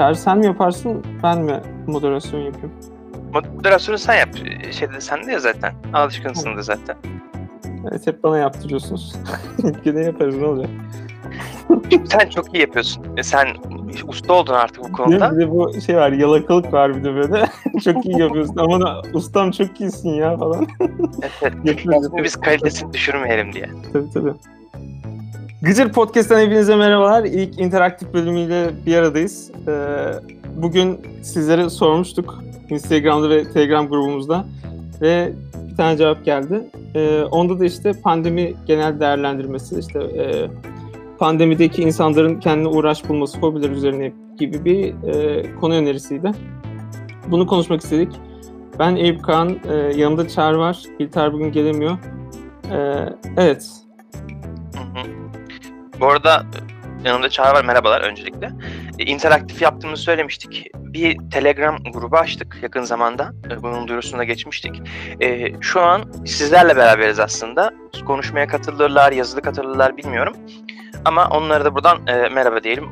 Çağrı sen mi yaparsın ben mi moderasyon yapayım? Moderasyonu sen yap. Şeyde sen de ya zaten. Alışkınsın da zaten. Evet hep bana yaptırıyorsunuz. Gene yaparız ne olacak? sen çok iyi yapıyorsun. E, Sen usta oldun artık bu Bir konuda. de bu şey var yalakalık var bir de böyle. çok iyi yapıyorsun. Aman ha, ustam çok iyisin ya falan. Evet, Biz kalitesini düşürmeyelim diye. Tabii tabii. Gıcır Podcast'tan hepinize merhabalar. İlk interaktif bölümüyle bir aradayız. Ee, bugün sizlere sormuştuk Instagram'da ve Telegram grubumuzda ve bir tane cevap geldi. Ee, onda da işte pandemi genel değerlendirmesi, işte e, pandemideki insanların kendine uğraş bulması, hobiler üzerine gibi bir e, konu önerisiydi. Bunu konuşmak istedik. Ben Eyüp Kaan, e, yanımda Çağrı var. İlter bugün gelemiyor. Ee, evet. Bu arada e, yanımda Çağrı var. Merhabalar öncelikle. E, interaktif yaptığımızı söylemiştik. Bir Telegram grubu açtık yakın zamanda. E, Bunun duyurusunu da geçmiştik. E, şu an sizlerle beraberiz aslında. Konuşmaya katılırlar, yazılı katılırlar bilmiyorum. Ama onlara da buradan e, merhaba diyelim.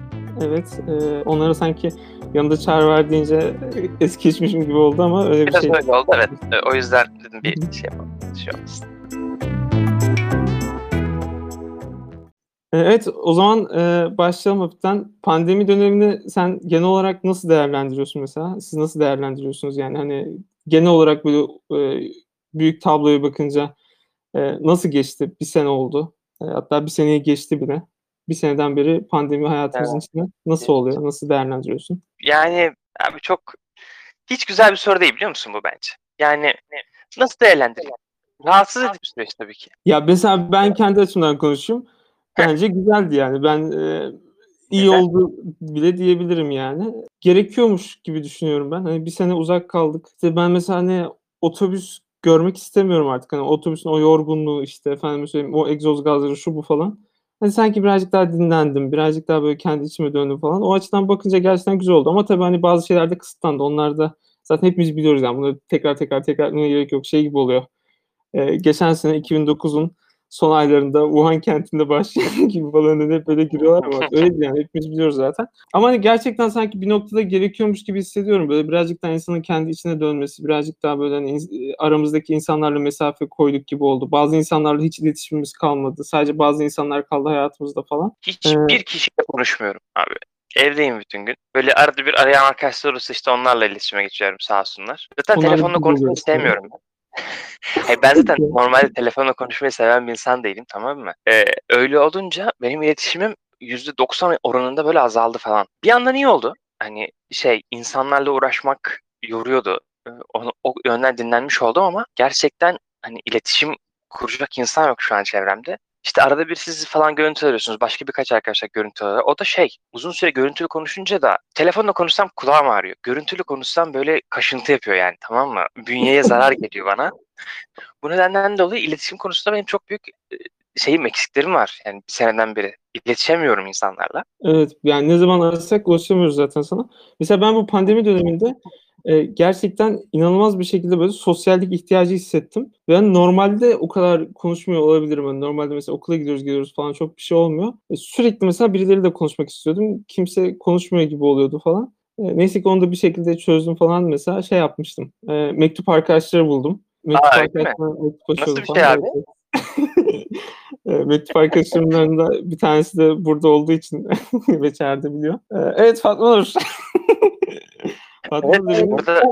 Evet, e, onlara sanki yanında çağrı var deyince e, es geçmişim gibi oldu ama öyle bir Biraz şey. öyle oldu evet. O yüzden dedim bir şey yapalım. Şey olmasın. Evet, o zaman e, başlayalım hafiften. Pandemi dönemini sen genel olarak nasıl değerlendiriyorsun mesela? Siz nasıl değerlendiriyorsunuz yani hani genel olarak böyle e, büyük tabloya bakınca e, nasıl geçti? Bir sene oldu. E, hatta bir seneyi geçti bile. Bir seneden beri pandemi hayatımızın Evet. içinde nasıl oluyor? Nasıl değerlendiriyorsun? Yani abi çok hiç güzel bir soru değil biliyor musun bu bence? Yani nasıl değerlendireyim? Rahatsız edici bir süreç tabii ki. Ya mesela ben kendi açımdan konuşayım. Bence güzeldi yani. Ben e, iyi Güzel. oldu bile diyebilirim yani. Gerekiyormuş gibi düşünüyorum ben. Hani bir sene uzak kaldık. İşte ben mesela hani otobüs görmek istemiyorum artık. Hani otobüsün o yorgunluğu işte efendim söyleyeyim o egzoz gazları şu bu falan. Hani sanki birazcık daha dinlendim. Birazcık daha böyle kendi içime döndüm falan. O açıdan bakınca gerçekten güzel oldu. Ama tabii hani bazı şeyler de kısıtlandı. Onlar da zaten hepimiz biliyoruz yani. Bunu tekrar tekrar tekrar etmeye gerek yok. Şey gibi oluyor. Ee, geçen sene 2009'un son aylarında Wuhan kentinde başlayan gibi falan hani hep böyle giriyorlar ama öyle yani hepimiz biliyoruz zaten. Ama hani gerçekten sanki bir noktada gerekiyormuş gibi hissediyorum. Böyle birazcık daha insanın kendi içine dönmesi, birazcık daha böyle hani ins- aramızdaki insanlarla mesafe koyduk gibi oldu. Bazı insanlarla hiç iletişimimiz kalmadı. Sadece bazı insanlar kaldı hayatımızda falan. Hiçbir kişiyle konuşmuyorum abi. Evdeyim bütün gün. Böyle arada bir arayan arkadaşlar olursa işte onlarla iletişime geçiyorum sağ olsunlar. Zaten Onlar telefonla konuşmayı sevmiyorum ben. Ben zaten normalde telefonla konuşmayı seven bir insan değilim tamam mı? Ee, öyle olunca benim iletişimim %90 oranında böyle azaldı falan. Bir yandan iyi oldu. Hani şey insanlarla uğraşmak yoruyordu. Ee, Onu, o yönden dinlenmiş oldum ama gerçekten hani iletişim kuracak insan yok şu an çevremde. İşte arada bir siz falan görüntü arıyorsunuz. Başka birkaç arkadaşlar görüntü arıyor. O da şey uzun süre görüntülü konuşunca da telefonla konuşsam kulağım ağrıyor. Görüntülü konuşsam böyle kaşıntı yapıyor yani tamam mı? Bünyeye zarar geliyor bana. Bu nedenden dolayı iletişim konusunda benim çok büyük e, şeyim eksiklerim var. Yani bir seneden beri iletişemiyorum insanlarla. Evet yani ne zaman arasak ulaşamıyoruz zaten sana. Mesela ben bu pandemi döneminde e, gerçekten inanılmaz bir şekilde böyle sosyallik ihtiyacı hissettim. Yani normalde o kadar konuşmuyor olabilirim. Yani normalde mesela okula gidiyoruz geliyoruz falan çok bir şey olmuyor. E, sürekli mesela birileriyle konuşmak istiyordum. Kimse konuşmuyor gibi oluyordu falan. E, neyse ki onu da bir şekilde çözdüm falan mesela şey yapmıştım. E, mektup arkadaşları buldum. Mektup Aa, arkadaşlarına mektuplaşıyordum Nasıl bir şey abi? E, Mektup arkadaşlarımdan da bir tanesi de burada olduğu için çağırdı biliyor. E, Evet Fatma Nur. Fatma Evet, burada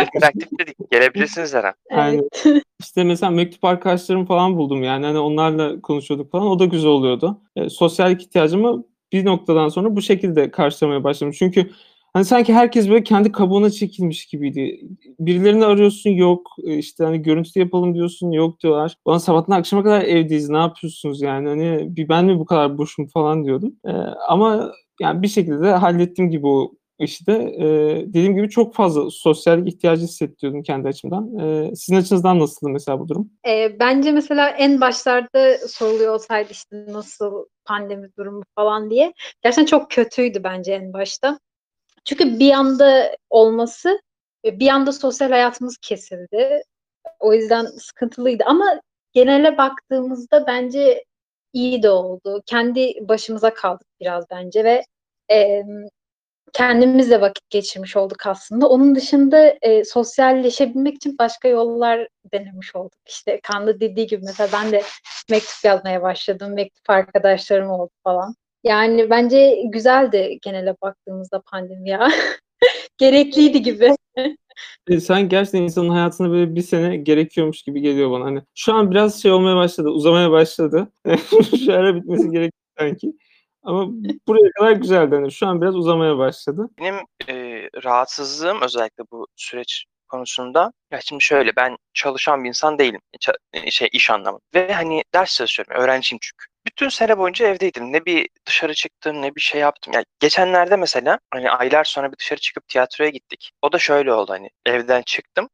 interaktif dedik. Gelebilirsiniz her an. Aynen. İşte mesela mektup arkadaşlarım falan buldum yani hani onlarla konuşuyorduk falan o da güzel oluyordu. E, sosyallik ihtiyacımı bir noktadan sonra bu şekilde karşılamaya başladım. Çünkü hani sanki herkes böyle kendi kabuğuna çekilmiş gibiydi. Birilerini arıyorsun yok E, işte hani görüntü yapalım diyorsun yok diyorlar. Bana sabahtan akşama kadar evdeyiz ne yapıyorsunuz yani hani bir ben mi bu kadar boşum falan diyordum. E, ama yani bir şekilde de hallettim gibi o işte e, dediğim gibi çok fazla sosyal ihtiyacı hissediyordum kendi açımdan. E, sizin açınızdan nasıldı mesela bu durum? E, bence mesela en başlarda soruluyor olsaydı işte nasıl pandemi durumu falan diye. Gerçekten çok kötüydü bence en başta. Çünkü bir anda olması ve bir anda sosyal hayatımız kesildi. O yüzden sıkıntılıydı ama genele baktığımızda bence iyi de oldu. Kendi başımıza kaldık biraz bence ve e, kendimizle vakit geçirmiş olduk aslında. Onun dışında e, sosyalleşebilmek için başka yollar denemiş olduk. İşte Kanlı dediği gibi mesela ben de mektup yazmaya başladım. Mektup arkadaşlarım oldu falan. Yani bence güzeldi genele baktığımızda pandemi ya. Gerekliydi gibi. E, sen gerçekten insanın hayatına böyle bir sene gerekiyormuş gibi geliyor bana. Hani şu an biraz şey olmaya başladı, uzamaya başladı. şu ara bitmesi gerekiyor sanki. Ama buraya kadar güzeldi. Hani şu an biraz uzamaya başladı. Benim e, rahatsızlığım özellikle bu süreç konusunda ya şimdi şöyle ben çalışan bir insan değilim. Ça- şey iş anlamında. Ve hani ders çalışıyorum. Öğrenciyim çünkü. Bütün sene boyunca evdeydim. Ne bir dışarı çıktım ne bir şey yaptım. Yani geçenlerde mesela hani aylar sonra bir dışarı çıkıp tiyatroya gittik. O da şöyle oldu hani evden çıktım.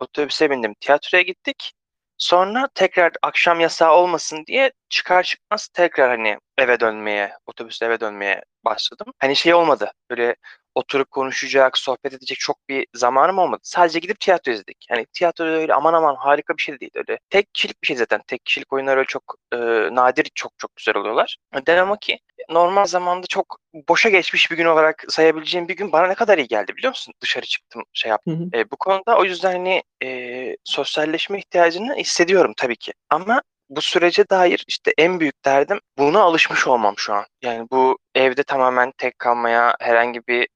Otobüse bindim. Tiyatroya gittik. Sonra tekrar akşam yasağı olmasın diye çıkar çıkmaz tekrar hani eve dönmeye, otobüste eve dönmeye başladım. Hani şey olmadı. Böyle oturup konuşacak, sohbet edecek çok bir zamanım olmadı. Sadece gidip tiyatro izledik. Yani tiyatro öyle aman aman harika bir şey de değil. Öyle tek kişilik bir şey zaten. Tek kişilik oyunlar öyle çok e, nadir çok çok güzel oluyorlar. Denem o ki normal zamanda çok boşa geçmiş bir gün olarak sayabileceğim bir gün bana ne kadar iyi geldi biliyor musun? Dışarı çıktım şey yaptım. Hı hı. E, bu konuda o yüzden hani e, sosyalleşme ihtiyacını hissediyorum tabii ki. Ama bu sürece dair işte en büyük derdim buna alışmış olmam şu an. Yani bu evde tamamen tek kalmaya, herhangi bir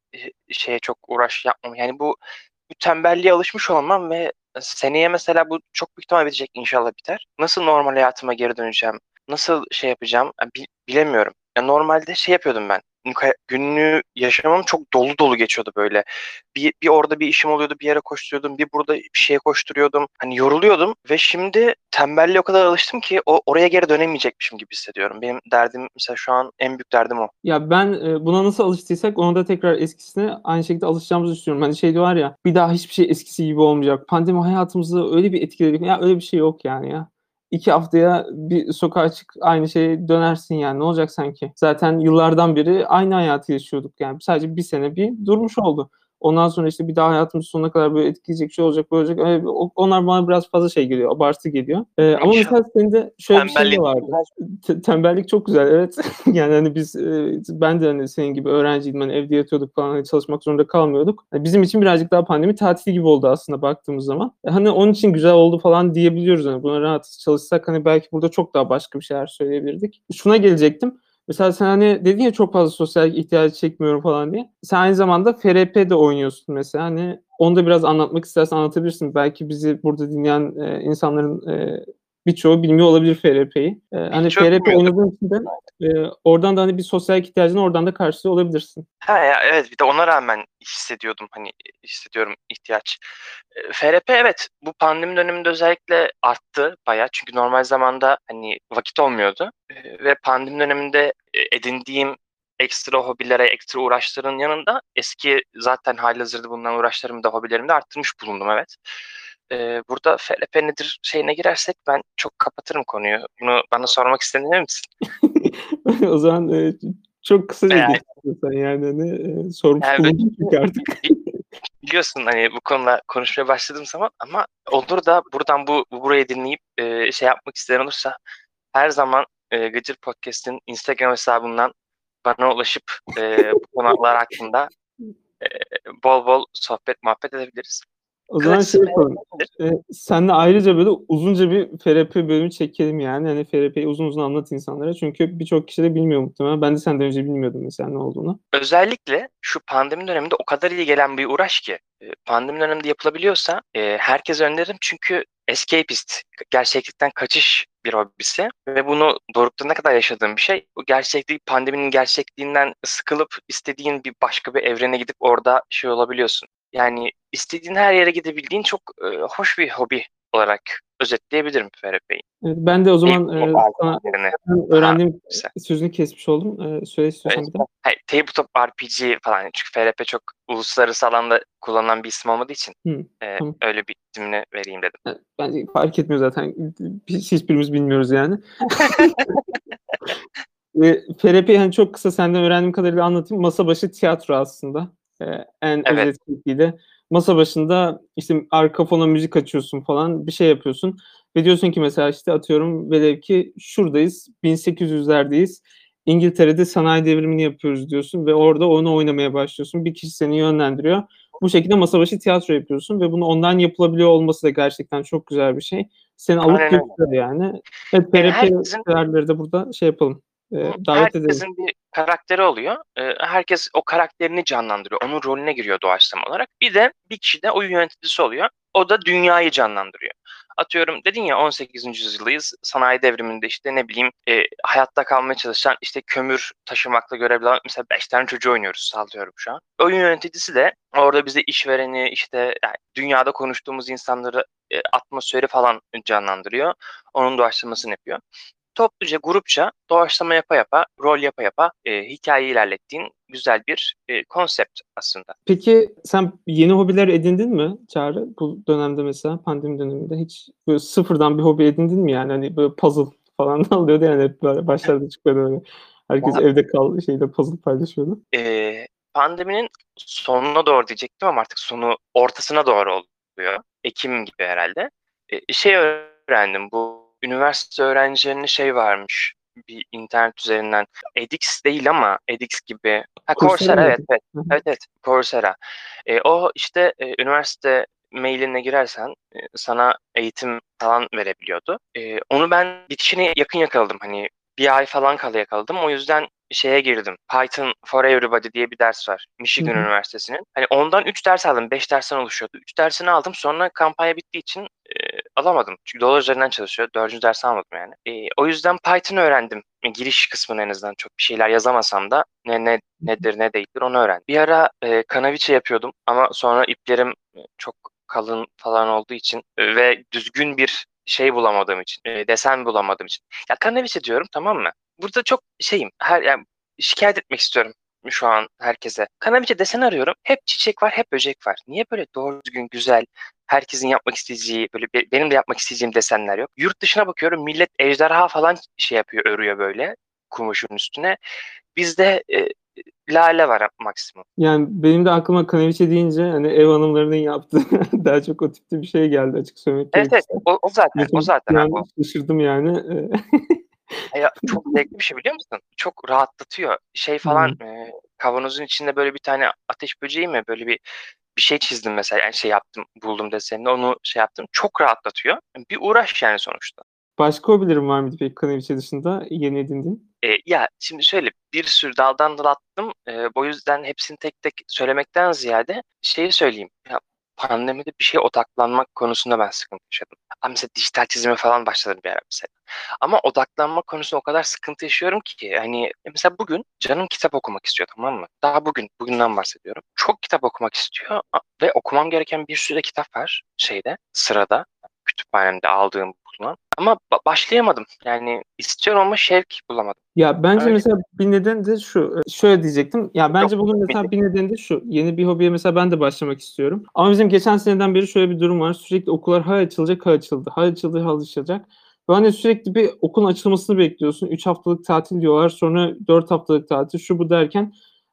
şeye çok uğraş yapmam. Yani bu, bu tembelliğe alışmış olmam ve seneye mesela bu çok büyük ihtimal bitecek inşallah biter. Nasıl normal hayatıma geri döneceğim? Nasıl şey yapacağım? Yani bi- bilemiyorum. Ya normalde şey yapıyordum ben. Günlüğü yaşamım çok dolu dolu geçiyordu böyle. Bir, bir orada bir işim oluyordu, bir yere koşturuyordum, bir burada bir şeye koşturuyordum. Hani yoruluyordum ve şimdi tembelliğe o kadar alıştım ki o oraya geri dönemeyecekmişim gibi hissediyorum. Benim derdim mesela şu an en büyük derdim o. Ya ben e, buna nasıl alıştıysak ona da tekrar eskisine aynı şekilde alışacağımızı düşünüyorum. Hani şey diyor ya bir daha hiçbir şey eskisi gibi olmayacak. Pandemi hayatımızı öyle bir etkiledi. ki- Ya öyle bir şey yok yani ya. İki haftaya bir sokağa çık aynı şeye dönersin yani ne olacak sanki? Zaten yıllardan beri aynı hayatı yaşıyorduk yani sadece bir sene bir durmuş oldu. Ondan sonra işte bir daha hayatımız sonuna kadar böyle etkileyecek şey olacak böyle olacak. O- onlar bana biraz fazla şey geliyor abartı geliyor. Ee, ama mesela senin de şöyle bir şey Tembellik vardı. Te- tembellik çok güzel evet. yani hani biz e, ben de hani senin gibi öğrenciydim hani evde yatıyorduk falan hani çalışmak zorunda kalmıyorduk. Hani bizim için birazcık daha pandemi tatili gibi oldu aslında baktığımız zaman. E, Hani onun için güzel oldu falan diyebiliyoruz hani buna rahat çalışsak hani belki burada çok daha başka bir şeyler söyleyebilirdik. Şuna gelecektim. Mesela sen hani dedin ya çok fazla sosyal ihtiyacı çekmiyorum falan diye. Sen aynı zamanda FRP de oynuyorsun mesela. Hani onu da biraz anlatmak istersen anlatabilirsin. Belki bizi burada dinleyen e, insanların e, birçoğu bilmiyor olabilir FRP'yi. Ee, hani FRP oynadığın için de e, oradan da hani bir sosyal ihtiyacını oradan da karşılıyor olabilirsin. Ha ya evet bir de ona rağmen hissediyordum hani hissediyorum ihtiyaç. E, FRP evet bu pandemi döneminde özellikle arttı bayağı çünkü normal zamanda hani vakit olmuyordu E, ve pandemi döneminde e, edindiğim ekstra hobilere, ekstra uğraşların yanında eski zaten halihazırda bulunan uğraşlarımı da hobilerimi de arttırmış bulundum evet. E, burada FRP nedir şeyine girersek ben çok kapatırım konuyu. Bunu bana sormak istediğin misin? o zaman e, çok kısaca Yani- sen yani hani e, sormuş Yani- bulundun çünkü artık. biliyorsun hani bu konuda konuşmaya başladığım zaman ama olur da buradan bu, bu burayı dinleyip e, şey yapmak isteyen olursa her zaman e, Gıcır Podcast'in Instagram hesabından bana ulaşıp e, bu konular hakkında e, bol bol sohbet muhabbet edebiliriz. O zaman şey yapalım. E, senle ayrıca böyle uzunca bir FRP bölümü çekelim yani. Hani FRP'yi uzun uzun anlat insanlara. Çünkü birçok kişi de bilmiyor muhtemelen. Ben de senden önce bilmiyordum mesela ne olduğunu. Özellikle şu pandemi döneminde o kadar iyi gelen bir uğraş ki e, pandemi döneminde yapılabiliyorsa e, herkese öneririm çünkü escapist, gerçeklikten kaçış bir hobisi ve bunu dorukta ne kadar yaşadığım bir şey. Bu gerçeklik, pandeminin gerçekliğinden sıkılıp istediğin bir başka bir evrene gidip orada şey olabiliyorsun. Yani istediğin her yere gidebildiğin çok e, hoş bir hobi olarak özetleyebilirim FRP'yi. Evet, ben de o zaman e, sana öğrendiğim güzel. sözünü kesmiş oldum. E, söyle istiyorsan bir daha. Hayır, tabletop RPG falan. Çünkü FRP çok uluslararası alanda kullanılan bir isim olmadığı için Hı, e, tamam. öyle bir isimini vereyim dedim. Yani Bence fark etmiyor zaten. Hiç, hiçbirimiz bilmiyoruz yani. e, FRP'yi hani çok kısa senden öğrendiğim kadarıyla anlatayım. Masa başı tiyatro aslında. E, en Evet. özet şekliyle. Masa başında işte arka fona müzik açıyorsun falan bir şey yapıyorsun. Ve diyorsun ki mesela işte atıyorum velev ki şuradayız 1800'lerdeyiz. İngiltere'de sanayi devrimini yapıyoruz diyorsun ve orada onu oynamaya başlıyorsun. Bir kişi seni yönlendiriyor. Bu şekilde masa başı tiyatro yapıyorsun ve bunu ondan yapılabiliyor olması da gerçekten çok güzel bir şey. Seni alıp götürüyor yani. Evet, Yani herkesin- de burada şey yapalım. E, davet edelim. Herkesin bir karakteri oluyor. Ee, herkes o karakterini canlandırıyor. Onun rolüne giriyor doğaçlama olarak. Bir de bir kişi de oyun yöneticisi oluyor. O da dünyayı canlandırıyor. Atıyorum dedin ya 18. yüzyıldayız. Sanayi devriminde işte ne bileyim e, hayatta kalmaya çalışan işte kömür taşımakla görevli olan mesela 5 tane çocuğu oynuyoruz sallıyorum şu an. Oyun yöneticisi de orada bize işvereni işte yani dünyada konuştuğumuz insanları e, atmosferi falan canlandırıyor. Onun doğaçlamasını yapıyor topluca, grupça doğaçlama yapa yapa, rol yapa yapa e, hikayeyi ilerlettiğin güzel bir e, konsept aslında. Peki sen yeni hobiler edindin mi Çağrı? Bu dönemde mesela pandemi döneminde hiç böyle sıfırdan bir hobi edindin mi yani? Hani böyle puzzle falan da oluyordu yani hep böyle başlarda çıkıyordu öyle. Herkes Ya- evde kal şeyde puzzle paylaşıyordu. E, pandeminin sonuna doğru diyecektim ama artık sonu ortasına doğru oluyor. Ekim gibi herhalde. E, şey öğrendim bu üniversite öğrencilerinin şey varmış bir internet üzerinden edX değil ama edX gibi. Ha, Coursera Coursera evet evet. Evet, evet Coursera. E, o işte e, üniversite mailine girersen e, sana eğitim falan verebiliyordu. E, onu ben bitişine yakın yakaladım. Hani bir ay falan kala yakaladım. O yüzden şeye girdim. Python for Everybody diye bir ders var. Michigan Hı. Üniversitesi'nin. Hani ondan 3 ders aldım. 5 dersten oluşuyordu. 3 dersini aldım. Sonra kampanya bittiği için e, alamadım. Çünkü dolar üzerinden çalışıyor. 4. ders almadım yani. E, o yüzden Python öğrendim. E, Giriş kısmını en azından çok bir şeyler yazamasam da ne ne nedir ne değildir onu öğrendim. Bir ara e, kanaviçe yapıyordum ama sonra iplerim çok kalın falan olduğu için ve düzgün bir şey bulamadığım için, e, desen bulamadığım için. Ya kanaviçe diyorum tamam mı? Burada çok şeyim. Her yani şikayet etmek istiyorum şu an herkese. Kanaviçe desen arıyorum. Hep çiçek var, hep böcek var. Niye böyle doğru düzgün, güzel, herkesin yapmak isteyeceği, böyle be- benim de yapmak isteyeceğim desenler yok. Yurt dışına bakıyorum millet ejderha falan şey yapıyor, örüyor böyle kumuşun üstüne. Bizde e, lale var maksimum. Yani benim de aklıma kanaviçe deyince hani ev hanımlarının yaptığı daha çok o tipte bir şey geldi açık söylemek Evet evet o, o zaten Geçen o zaten bir abi. şaşırdım yani. E, Ya, çok zevkli bir şey biliyor musun? Çok rahatlatıyor. Şey falan e, kavanozun içinde böyle bir tane ateş böceği mi böyle bir bir şey çizdim mesela yani şey yaptım buldum desenini onu şey yaptım çok rahatlatıyor. Bir uğraş yani sonuçta. Başka hobilerin var mıydı peki kanaviçe dışında yeni edindiğin? E, ya şimdi şöyle bir sürü daldan dal attım. E, o yüzden hepsini tek tek söylemekten ziyade şeyi söyleyeyim. Ya, pandemide bir şeye odaklanmak konusunda ben sıkıntı yaşadım. Ha, mesela dijital çizime falan başladım bir ara mesela. Ama odaklanma konusunda o kadar sıkıntı yaşıyorum ki hani mesela bugün canım kitap okumak istiyor tamam mı? Daha bugün, bugünden bahsediyorum. Çok kitap okumak istiyor ve okumam gereken bir sürü de kitap var şeyde, sırada, kütüphanemde aldığım bulunan. Ama ba- başlayamadım. Yani istiyorum ama şevk bulamadım. Ya bence Öyle. mesela bir neden de şu. e, Şöyle diyecektim. Ya bence Yok, bunun mesela bir nedeni de şu. Yeni bir hobiye mesela ben de başlamak istiyorum. Ama bizim geçen seneden beri şöyle bir durum var. Sürekli okullar ha açılacak ha açıldı. Ha açıldı ha açılacak. Ve hani sürekli bir okulun açılmasını bekliyorsun. 3 haftalık tatil diyorlar. Sonra 4 haftalık tatil şu bu derken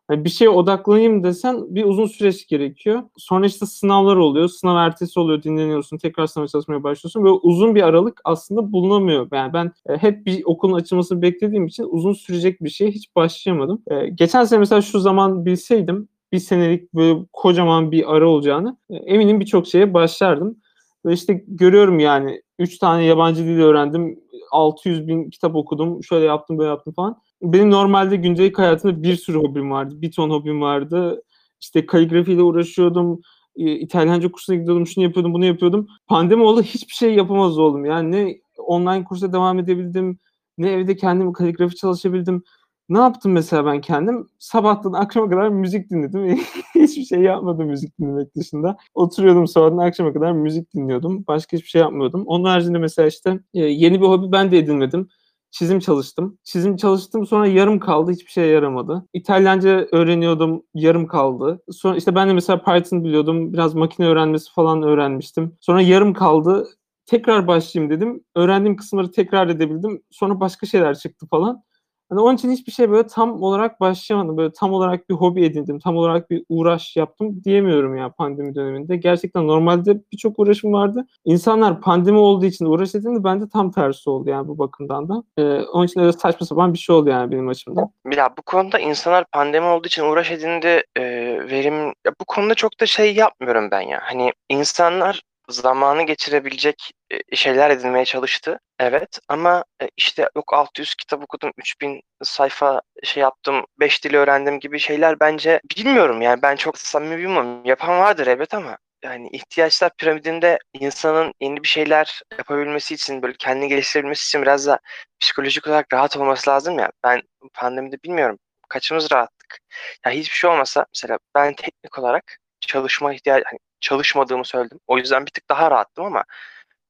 bir şeye odaklanayım desen bir uzun süreç gerekiyor. Sonra işte sınavlar oluyor. Sınav ertesi oluyor. Dinleniyorsun. Tekrar sınava çalışmaya başlıyorsun. Böyle uzun bir aralık aslında bulunamıyor. Yani ben e, hep bir okulun açılmasını beklediğim için uzun sürecek bir şeye hiç başlayamadım. E, geçen sene mesela şu zaman bilseydim bir senelik böyle kocaman bir ara olacağını e, eminim birçok şeye başlardım. Ve işte görüyorum yani 3 tane yabancı dil öğrendim. 600 bin kitap okudum. Şöyle yaptım böyle yaptım falan. Benim normalde gündelik hayatımda bir sürü hobim vardı. Bir ton hobim vardı. İşte kaligrafiyle uğraşıyordum. e, İtalyanca kursuna gidiyordum. Şunu yapıyordum, bunu yapıyordum. Pandemi oldu hiçbir şey yapamaz oldum. Yani ne online kursa devam edebildim. Ne evde kendim kaligrafi çalışabildim. Ne yaptım mesela ben kendim? Sabahtan akşama kadar müzik dinledim. hiçbir şey yapmadım müzik dinlemek dışında. Oturuyordum sabahtan akşama kadar müzik dinliyordum. Başka hiçbir şey yapmıyordum. Onun haricinde mesela işte e, yeni bir hobi ben de edinmedim. Çizim çalıştım. Çizim çalıştım sonra yarım kaldı. Hiçbir şeye yaramadı. İtalyanca öğreniyordum. Yarım kaldı. Sonra işte ben de mesela Python biliyordum. Biraz makine öğrenmesi falan öğrenmiştim. Sonra yarım kaldı. Tekrar başlayayım dedim. Öğrendiğim kısımları tekrar edebildim. Sonra başka şeyler çıktı falan. Hani onun için hiçbir şey böyle tam olarak başlayamadım. Böyle tam olarak bir hobi edindim, tam olarak bir uğraş yaptım diyemiyorum ya pandemi döneminde. Gerçekten normalde birçok uğraşım vardı. İnsanlar pandemi olduğu için uğraş edindi. Bende tam tersi oldu yani bu bakımdan da. Ee, onun için öyle saçma sapan bir şey oldu yani benim açımdan. Ya bu konuda insanlar pandemi olduğu için uğraş edindi e, verim ya bu konuda çok da şey yapmıyorum ben ya. Hani insanlar zamanı geçirebilecek şeyler edinmeye çalıştı. Evet ama e, işte yok 600 kitap okudum, 3000 sayfa şey yaptım, 5 dil öğrendim gibi şeyler bence bilmiyorum yani ben çok samimi bilmiyorum. Yapan vardır evet ama yani ihtiyaçlar piramidinde insanın yeni bir şeyler yapabilmesi için böyle kendini geliştirebilmesi için biraz da psikolojik olarak rahat olması lazım ya. Ben pandemide bilmiyorum kaçımız rahattık. Ya hiçbir şey olmasa mesela ben teknik olarak çalışma ihtiyacı hani çalışmadığımı söyledim. O yüzden bir tık daha rahattım ama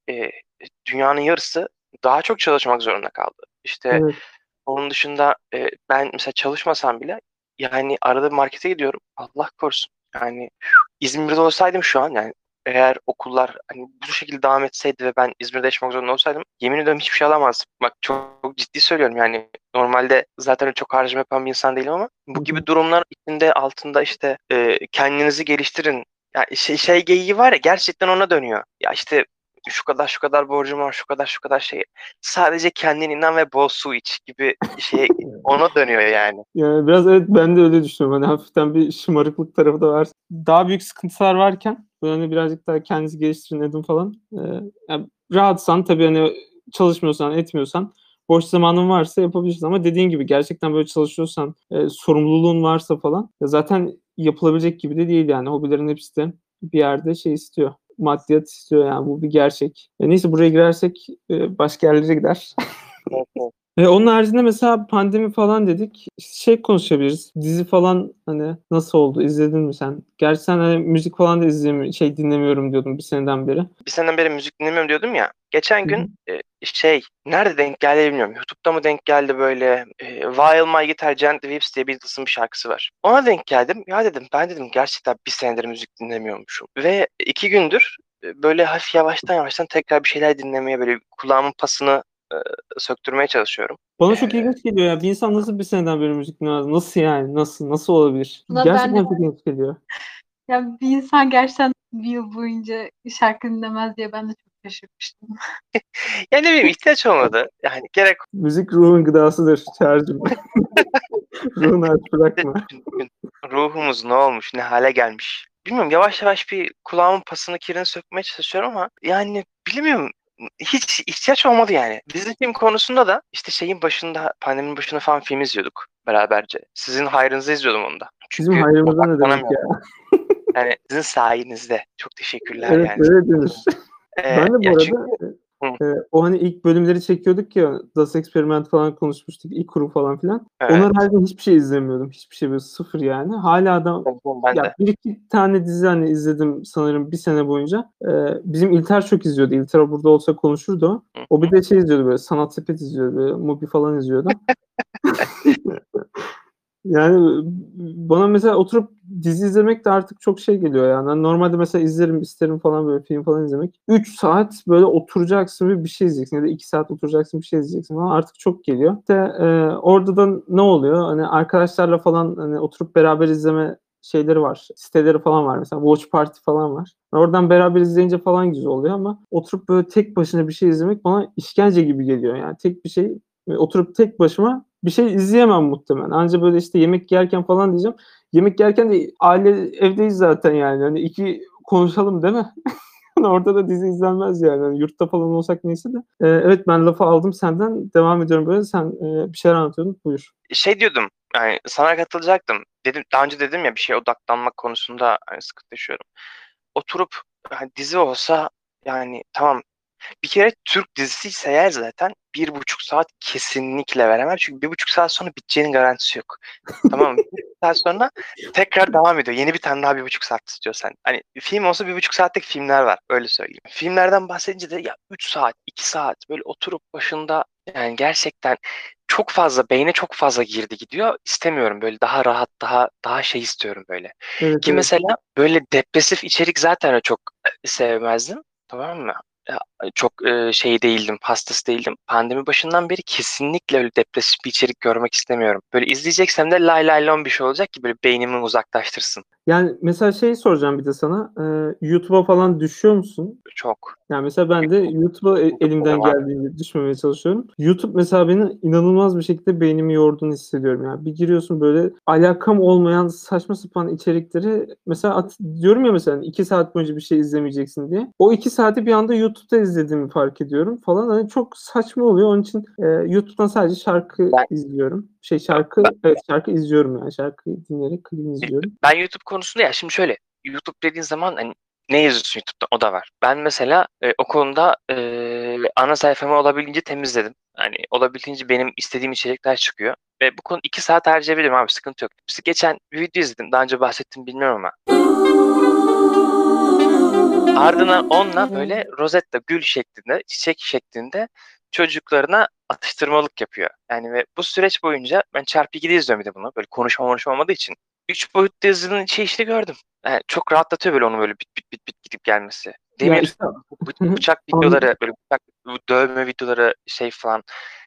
e, dünyanın yarısı daha çok çalışmak zorunda kaldı. İşte Evet. onun dışında e, ben mesela çalışmasam bile yani arada markete gidiyorum. Allah korusun. Yani İzmir'de olsaydım şu an yani eğer okullar hani bu şekilde devam etseydi ve ben İzmir'de yaşamak zorunda olsaydım yemin ediyorum hiçbir şey alamazdım. Bak çok, çok ciddi söylüyorum yani normalde zaten çok harcama yapan bir insan değilim ama bu gibi durumlar içinde altında işte e, kendinizi geliştirin. Ya şey, şey geyiği var ya gerçekten ona dönüyor. Ya işte şu kadar şu kadar borcum var şu kadar şu kadar şey. Sadece kendine inan ve bol su iç gibi şey ona dönüyor yani. Yani biraz evet ben de öyle düşünüyorum. Hani hafiften bir şımarıklık tarafı da var. Daha büyük sıkıntılar varken böyle hani birazcık daha kendinizi geliştirin edin falan. Ee, yani rahatsan tabii hani çalışmıyorsan etmiyorsan boş zamanın varsa yapabilirsin ama dediğin gibi gerçekten böyle çalışıyorsan e, sorumluluğun varsa falan ya zaten yapılabilecek gibi de değil yani hobilerin hepsi de bir yerde şey istiyor maddiyat istiyor yani bu bir gerçek. E, neyse buraya girersek e, başka yerlere gider. E, onun haricinde mesela pandemi falan dedik. Şey konuşabiliriz. Dizi falan hani nasıl oldu? İzledin mi sen? Gerçi sen hani müzik falan da izlemiyorum, şey dinlemiyorum diyordun bir seneden beri. bir seneden beri müzik dinlemiyorum diyordum ya. Geçen gün e, şey nerede denk geldi bilmiyorum. YouTube'da mı denk geldi böyle e, While My Guitar Gently Weeps diye Beatles'ın bir şarkısı var. Ona denk geldim. Ya dedim ben dedim gerçekten bir senedir müzik dinlemiyormuşum. Ve iki gündür e, böyle hafif yavaştan yavaştan tekrar bir şeyler dinlemeye böyle kulağımın pasını e, söktürmeye çalışıyorum. Bana çok ilginç geliyor ya. Bir insan nasıl bir seneden beri müzik dinlemez? Nasıl yani? Nasıl? Nasıl olabilir? Buna ben Gerçekten de- çok ilginç geliyor. Ya bir insan gerçekten bir yıl boyunca şarkı dinlemez diye ben de çok şaşırmıştım. Yani ne bileyim ihtiyaç olmadı. Yani gerek Müzik ruhun gıdasıdır Çağrı'cığım. Ruhunu aç bırakma. ruhumuz ne olmuş, ne hale gelmiş. Bilmiyorum yavaş yavaş bir kulağımın pasını kirini sökmeye çalışıyorum ama yani bilmiyorum hiç ihtiyaç olmadı yani. Dizi film konusunda da işte şeyin başında pandeminin başında falan film izliyorduk beraberce. Sizin hayrınıza izliyordum onu da. Bizim Çünkü hayrımıza ne demek ya? Yani sizin sayenizde. Çok teşekkürler Evet yani. öyle denir. Ee, Ben de bu arada çünkü- e, o hani ilk bölümleri çekiyorduk ya Das Experiment falan konuşmuştuk. ilk kuru falan filan. Evet. Onlar halde hiçbir şey izlemiyordum. Hiçbir şey böyle sıfır yani. Hala da ben ya de. bir iki tane dizi hani izledim sanırım bir sene boyunca. Ee, bizim İlter çok izliyordu. İlter burada olsa konuşurdu o. Hı. O bir de şey izliyordu böyle sanat sepet izliyordu. Böyle, Mubi falan izliyordu. yani bana mesela oturup dizi izlemek de artık çok şey geliyor yani. Hani normalde mesela izlerim isterim falan böyle film falan izlemek. 3 saat böyle oturacaksın ve bir şey izleyeceksin ya da 2 saat oturacaksın bir şey izleyeceksin falan artık çok geliyor. İşte e, orada da ne oluyor? Hani arkadaşlarla falan hani oturup beraber izleme şeyleri var. Siteleri falan var mesela. Watch Party falan var. Oradan beraber izleyince falan güzel oluyor ama oturup böyle tek başına bir şey izlemek bana işkence gibi geliyor. Yani tek bir şey oturup tek başıma bir şey izleyemem muhtemelen. Anca böyle işte yemek yerken falan diyeceğim. Yemek yerken de aile evdeyiz zaten yani. Hani iki konuşalım değil mi? Orada da dizi izlenmez yani. Hani yurtta falan olsak neyse de. Ee, evet ben lafı aldım senden. Devam ediyorum böyle. Sen e, bir şeyler anlatıyordun. Buyur. Şey diyordum. Yani sana katılacaktım. Dedim daha önce dedim ya bir şeye odaklanmak konusunda hani sıkıntı yaşıyorum. Oturup hani dizi olsa yani tamam bir kere Türk dizisi ise eğer zaten bir buçuk saat kesinlikle veremem. Çünkü bir buçuk saat sonra biteceğinin garantisi yok. tamam mı? Bir saat sonra tekrar devam ediyor. Yeni bir tane daha bir buçuk saat istiyorsan. Hani film olsa bir buçuk saatlik filmler var. Öyle söyleyeyim. Filmlerden bahsedince de ya 3 saat, 2 saat böyle oturup başında yani gerçekten çok fazla beyne çok fazla girdi gidiyor. İstemiyorum böyle daha rahat daha daha şey istiyorum böyle. Evet, Ki evet. mesela böyle depresif içerik zaten çok sevmezdim. Tamam mı? Çok e, şey değildim, hastası değildim. Pandemi başından beri kesinlikle öyle depresif bir içerik görmek istemiyorum. Böyle izleyeceksem de lay lay lon bir şey olacak ki böyle beynimi uzaklaştırsın. Yani mesela şey soracağım bir de sana. Ee, YouTube'a falan düşüyor musun? Çok. Yani mesela ben de YouTube'a e- elimden geldiğince düşmemeye çalışıyorum. YouTube mesela beni inanılmaz bir şekilde beynimi yorduğunu hissediyorum. Yani bir giriyorsun böyle alakam olmayan saçma sapan içerikleri mesela at, diyorum ya mesela iki saat boyunca bir şey izlemeyeceksin diye. O iki saati bir anda YouTube'da izlediğimi fark ediyorum falan. Hani çok saçma oluyor. Onun için e, YouTube'dan sadece şarkı Ben- izliyorum. Şey şarkı Ben- evet şarkı izliyorum yani. Şarkı dinleyerek klibini izliyorum. Ben YouTube konusunda ya şimdi şöyle YouTube dediğin zaman hani ne yazıyorsun YouTube'da o da var. Ben mesela e, o konuda e, ana sayfamı olabildiğince temizledim. Hani olabildiğince benim istediğim içerikler çıkıyor. Ve bu konu iki saat harcayabilirim abi sıkıntı yok. İşte geçen bir video izledim. Daha önce bahsettim bilmiyorum ama. Ardından onunla böyle rozetta gül şeklinde, çiçek şeklinde çocuklarına atıştırmalık yapıyor. Yani ve bu süreç boyunca ben çarpı 2'de izliyorum bir de bunu. Böyle konuşma konuşma olmadığı için. Üç boyutlu yazının şey işte gördüm. Yani çok rahatlatıyor böyle onu böyle bit bit bit bit gidip gelmesi. Ya Demir işte bıçak videoları, böyle bıçak dövme videoları şey falan.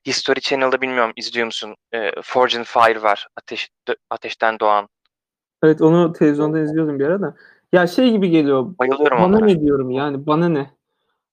History Channel'da bilmiyorum izliyor musun? Ee, Forge and Fire var. Ateş, dö- ateşten doğan. Evet onu televizyonda izliyordum bir ara da. Ya şey gibi geliyor. Bayılıyorum Bana onlara. ne diyorum yani bana ne?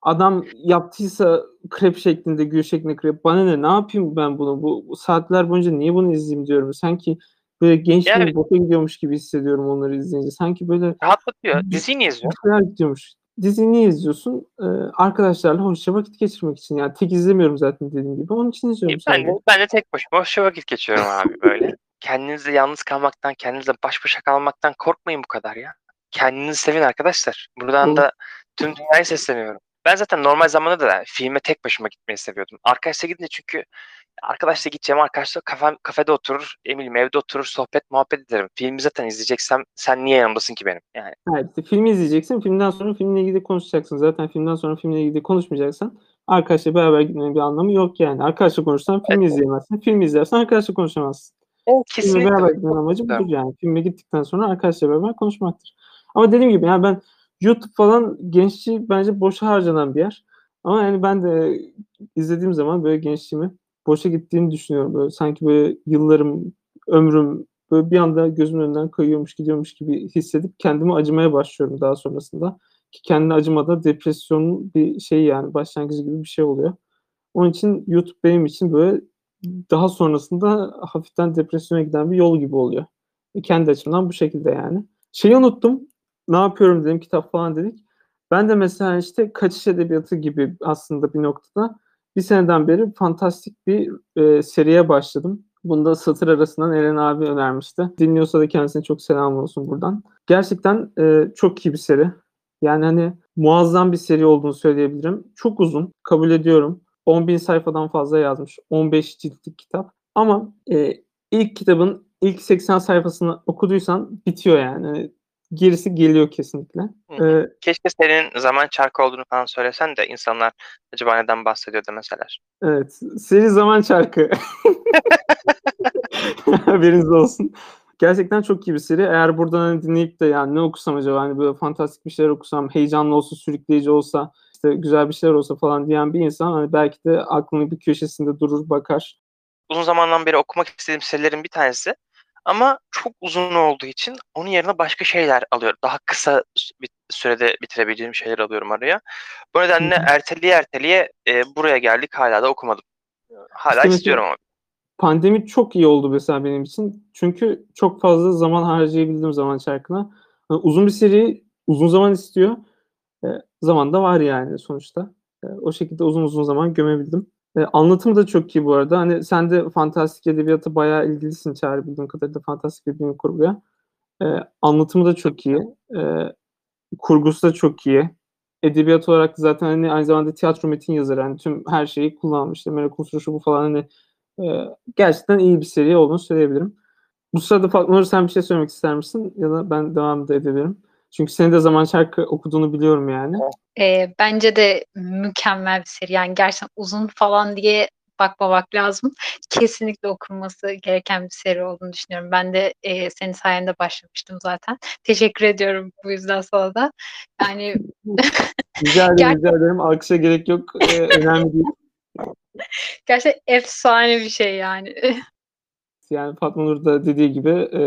Adam yaptıysa krep şeklinde, gül şeklinde krep. Bana ne? Ne yapayım ben bunu? Bu, saatler boyunca niye bunu izleyeyim diyorum. Sanki böyle gençliğim Yani- boşa gidiyormuş gibi hissediyorum onları izleyince. Sanki böyle Rahatlatıyor. Diziyi niye izliyorsun? şeyler gidiyormuş. Diziyi niye izliyorsun? Ee, arkadaşlarla hoşça vakit geçirmek için. Yani tek izlemiyorum zaten dediğim gibi. Onun için izliyorum Ben de, ben de tek başıma hoş vakit geçiyorum abi böyle. Kendinizle yalnız kalmaktan, kendinizle baş başa kalmaktan korkmayın bu kadar ya. Kendinizi sevin arkadaşlar. Buradan Olur. da tüm dünyaya sesleniyorum. Ben zaten normal zamanda da filme tek başıma gitmeyi seviyordum. Arkadaşla gidince çünkü arkadaşla gideceğim arkadaşla kafem, kafede oturur, eminim evde oturur, sohbet muhabbet ederim. Filmi zaten izleyeceksem sen niye yanımdasın ki benim? Yani Evet, işte filmi izleyeceksin. Filmden sonra filmle ilgili konuşacaksın. Zaten filmden sonra filmle ilgili konuşmayacaksan arkadaşla beraber gitmenin bir anlamı yok yani. Arkadaşla konuşsan film Evet. izleyemezsin. Film izlersen arkadaşla konuşamazsın. Filme kesinlikle. beraber gitmenin amacı budur yani. Filme gittikten sonra arkadaşla beraber konuşmaktır. Ama dediğim gibi yani ben YouTube falan gençliği bence boşa harcanan bir yer. Ama yani ben de izlediğim zaman böyle gençliğimi boşa gittiğini düşünüyorum. Böyle sanki böyle yıllarım, ömrüm böyle bir anda gözümün önünden kayıyormuş, gidiyormuş gibi hissedip kendime acımaya başlıyorum daha sonrasında. Ki kendine acımada depresyonun bir şey yani başlangıcı gibi bir şey oluyor. Onun için YouTube benim için böyle daha sonrasında hafiften depresyona giden bir yol gibi oluyor. Kendi açımdan bu şekilde yani. Şeyi unuttum. Ne yapıyorum dedim kitap falan dedik. Ben de mesela işte kaçış edebiyatı gibi aslında bir noktada bir seneden beri fantastik bir e, seriye başladım. Bunu da satır arasından Eren abi önermişti. Dinliyorsa da kendisine çok selam olsun buradan. Gerçekten e, çok iyi bir seri. Yani hani muazzam bir seri olduğunu söyleyebilirim. Çok uzun, kabul ediyorum. 10 bin sayfadan fazla yazmış. 15 ciltlik kitap. Ama e, ilk kitabın ilk 80 sayfasını okuduysan bitiyor yani. Gerisi geliyor kesinlikle. Hı hı. E, Keşke senin zaman çarkı olduğunu falan söylesen de insanlar acaba neden bahsediyor demeseler. Evet. Seri zaman çarkı. Haberiniz olsun. Gerçekten çok iyi bir seri. Eğer buradan hani dinleyip de yani ne okusam acaba hani böyle fantastik bir şeyler okusam, heyecanlı olsa, sürükleyici olsa, işte güzel bir şeyler olsa falan diyen bir insan hani belki de aklının bir köşesinde durur bakar. Uzun zamandan beri okumak istediğim serilerin bir tanesi. Ama çok uzun olduğu için onun yerine başka şeyler alıyorum. Daha kısa bir sürede bitirebileceğim şeyler alıyorum araya. Bu nedenle Hı hı. erteleye erteleye e, buraya geldik. Hala da okumadım. Hala İşte istiyorum ama. Pandemi çok iyi oldu mesela benim için. Çünkü çok fazla zaman harcayabildim zaman çarkına. Hani uzun bir seri uzun zaman istiyor. E, zaman da var yani sonuçta. E, o şekilde uzun uzun zaman gömebildim. E, anlatımı da çok iyi bu arada. Hani sen de fantastik edebiyata bayağı ilgilisin Çağrı bildiğim kadarıyla fantastik bilim kurguya. E, anlatımı da çok iyi. E, kurgusu da çok iyi. Edebiyat olarak da zaten hani aynı zamanda tiyatro metin yazarı. Yani tüm her şeyi kullanmış. Merak Unsuru bu falan hani e, gerçekten iyi bir seri olduğunu söyleyebilirim. Bu sırada Fatma sen bir şey söylemek ister misin? Ya da ben devam da edebilirim. Çünkü senin de Zaman Çarkı okuduğunu biliyorum yani. Ee, bence de mükemmel bir seri. Yani gerçekten uzun falan diye bakmamak lazım. Kesinlikle okunması gereken bir seri olduğunu düşünüyorum. Ben de e, senin sayende başlamıştım zaten. Teşekkür ediyorum bu yüzden sana da. Yani Rica ederim, Ger- rica ederim. Alkışa gerek yok. Ee, önemli değil. gerçekten efsane bir şey yani. Yani Fatma Nur da dediği gibi e,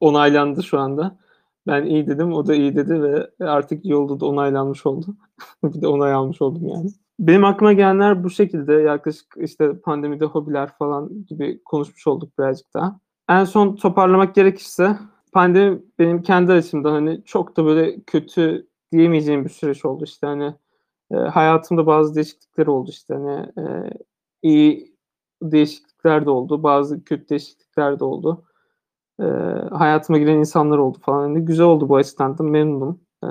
onaylandı şu anda. Ben iyi dedim, o da iyi dedi ve artık iyi oldu da onaylanmış oldu. bir de onay almış oldum yani. Benim aklıma gelenler bu şekilde yaklaşık işte pandemide hobiler falan gibi konuşmuş olduk birazcık daha. En son toparlamak gerekirse pandemi benim kendi açımdan hani çok da böyle kötü diyemeyeceğim bir süreç oldu işte hani e, hayatımda bazı değişiklikler oldu işte hani e, iyi değişiklikler de oldu bazı kötü değişiklikler de oldu e, hayatıma giren insanlar oldu falan. Hani güzel oldu bu açıdan da memnunum. E,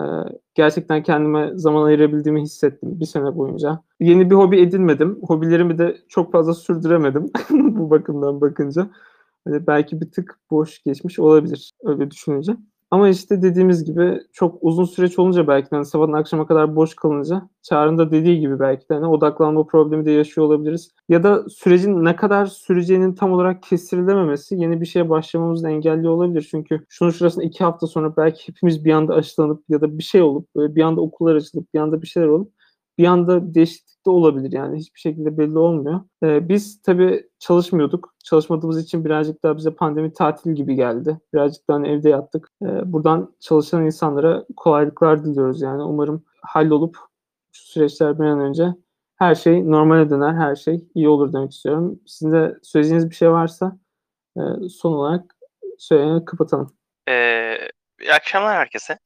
gerçekten kendime zaman ayırabildiğimi hissettim bir sene boyunca. Yeni bir hobi edinmedim. Hobilerimi de çok fazla sürdüremedim bu bakımdan bakınca. Hani belki bir tık boş geçmiş olabilir öyle düşününce ama işte dediğimiz gibi çok uzun süreç olunca belki de hani sabahın akşama kadar boş kalınca Çağrı'nın da dediği gibi belki de hani odaklanma problemi de yaşıyor olabiliriz. Ya da sürecin ne kadar süreceğinin tam olarak kestirilememesi yeni bir şeye başlamamızı engelliyor olabilir. Çünkü şunun şurasında iki hafta sonra belki hepimiz bir anda aşılanıp ya da bir şey olup böyle bir anda okullar açılıp bir anda bir şeyler olup bir anda değişiklik de olabilir yani hiçbir şekilde belli olmuyor. Ee, biz tabii çalışmıyorduk. Çalışmadığımız için birazcık daha bize pandemi tatil gibi geldi. Birazcık daha hani evde yattık. Ee, buradan çalışan insanlara kolaylıklar diliyoruz yani. Umarım hallolup şu süreçler bir an önce her şey normale döner, her şey iyi olur demek istiyorum. Sizin de söyleyeceğiniz bir şey varsa e, son olarak söyleyeni kapatalım. Ee, iyi akşamlar herkese.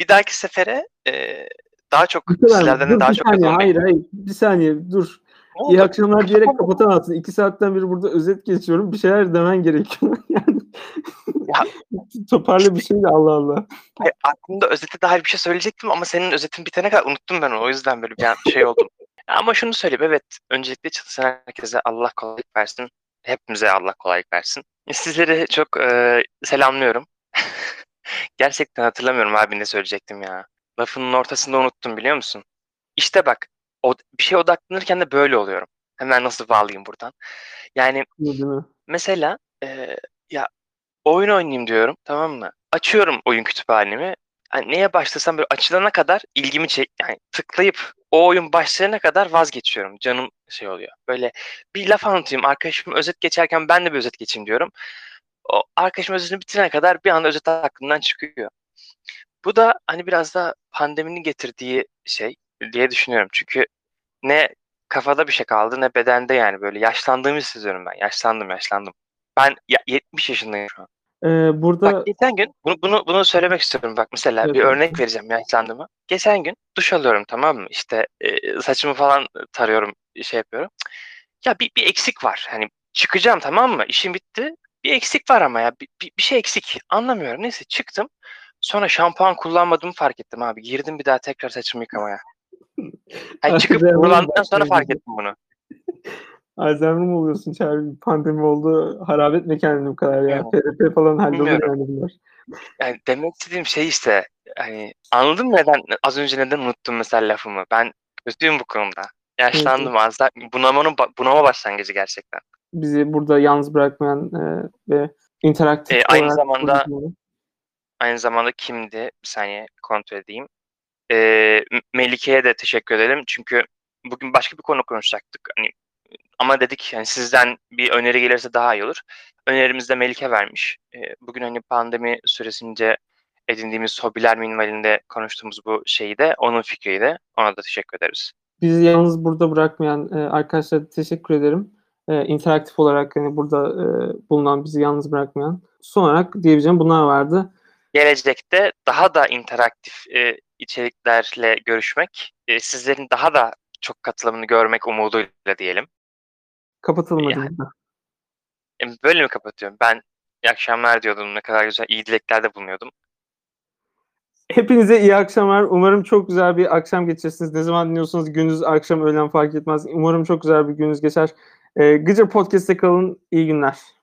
Bir dahaki sefere e, daha çok sizlerden de daha çok saniye, hayır hayır. Bir saniye dur. Ne oldu? İyi akşamlar diyerek kapatamazsın. İki saatten beri burada özet geçiyorum. Bir şeyler demen gerekiyor. yani Ya- toparla bir şey de Allah Allah. Hayır, aklımda özete dair bir şey söyleyecektim ama senin özetin bitene kadar unuttum ben onu. O yüzden böyle bir şey oldum. Ama şunu söyleyeyim evet. Öncelikle çalışan herkese Allah kolaylık versin. Hepimize Allah kolaylık versin. Sizleri çok e, selamlıyorum. Gerçekten hatırlamıyorum abi ne söyleyecektim ya. Lafının ortasında unuttum biliyor musun? İşte bak o, bir şeye odaklanırken de böyle oluyorum. Hemen nasıl bağlayayım buradan. Yani mesela e, ya oyun oynayayım diyorum tamam mı? Açıyorum oyun kütüphanemi. Hani neye başlasam böyle açılana kadar ilgimi çek yani tıklayıp o oyun başlayana kadar vazgeçiyorum. Canım şey oluyor. Böyle bir laf anlatayım. Arkadaşım özet geçerken ben de bir özet geçeyim diyorum. O arkadaşım özetini bitirene kadar bir anda özet aklımdan çıkıyor. Bu da hani biraz da pandeminin getirdiği şey diye düşünüyorum. Çünkü ne kafada bir şey kaldı ne bedende yani böyle yaşlandığımı hissediyorum ben. Yaşlandım yaşlandım. Ben ya, 70 yaşındayım şu an. Ee, burada Bak geçen gün bunu, bunu, bunu söylemek istiyorum. Bak mesela Evet, bir örnek vereceğim yaşlandığımı. Geçen gün duş alıyorum tamam mı? İşte e, saçımı falan tarıyorum şey yapıyorum. Ya bir, bir eksik var. Hani çıkacağım tamam mı? İşim bitti. Bir eksik var ama ya bir, bir, bir şey eksik. Anlamıyorum. Neyse çıktım. Sonra şampuan kullanmadığımı fark ettim abi. Girdim bir daha tekrar saçımı yıkamaya. Hani çıkıp kurulandıktan sonra fark ettim bunu. Alzheimer mi oluyorsun Çağrı? Pandemi oldu. Harap etme kendini bu kadar ya. PRP falan hallolur yani bunlar. Yani demek istediğim şey işte hani anladın mı neden az önce neden unuttum mesela lafımı? Ben kötüyüm bu konuda. Yaşlandım az da bunamanın bunama başlangıcı gerçekten. Bizi burada yalnız bırakmayan e, ve interaktif E, aynı zamanda- konuşmayan- Aynı zamanda kimdi? Bir saniye kontrol edeyim. M- Melike'ye de teşekkür edelim. Çünkü bugün başka bir konu konuşacaktık. Hani ama dedik yani sizden bir öneri gelirse daha iyi olur. Önerimizi de Melike vermiş. Ee, bugün hani pandemi süresince edindiğimiz hobiler minvalinde konuştuğumuz bu şeyi de onun fikriydi. Ona da teşekkür ederiz. bizi yalnız burada bırakmayan e, arkadaşlara da teşekkür ederim. E, interaktif olarak hani burada e, bulunan bizi yalnız bırakmayan. Son olarak diyebileceğim bunlar vardı. Gelecekte daha da interaktif e, içeriklerle görüşmek, e, sizlerin daha da çok katılımını görmek umuduyla diyelim. Kapatalım hadi. Yani. E, Böyle mi kapatıyorum? Ben iyi akşamlar diyordum. Ne kadar güzel. iyi dileklerde bulunuyordum. Hepinize iyi akşamlar. Umarım çok güzel bir akşam geçirirsiniz. Ne zaman dinliyorsanız gündüz, akşam, öğlen fark etmez. Umarım çok güzel bir gününüz geçer. E, Gıcır Podcast'te kalın. İyi günler.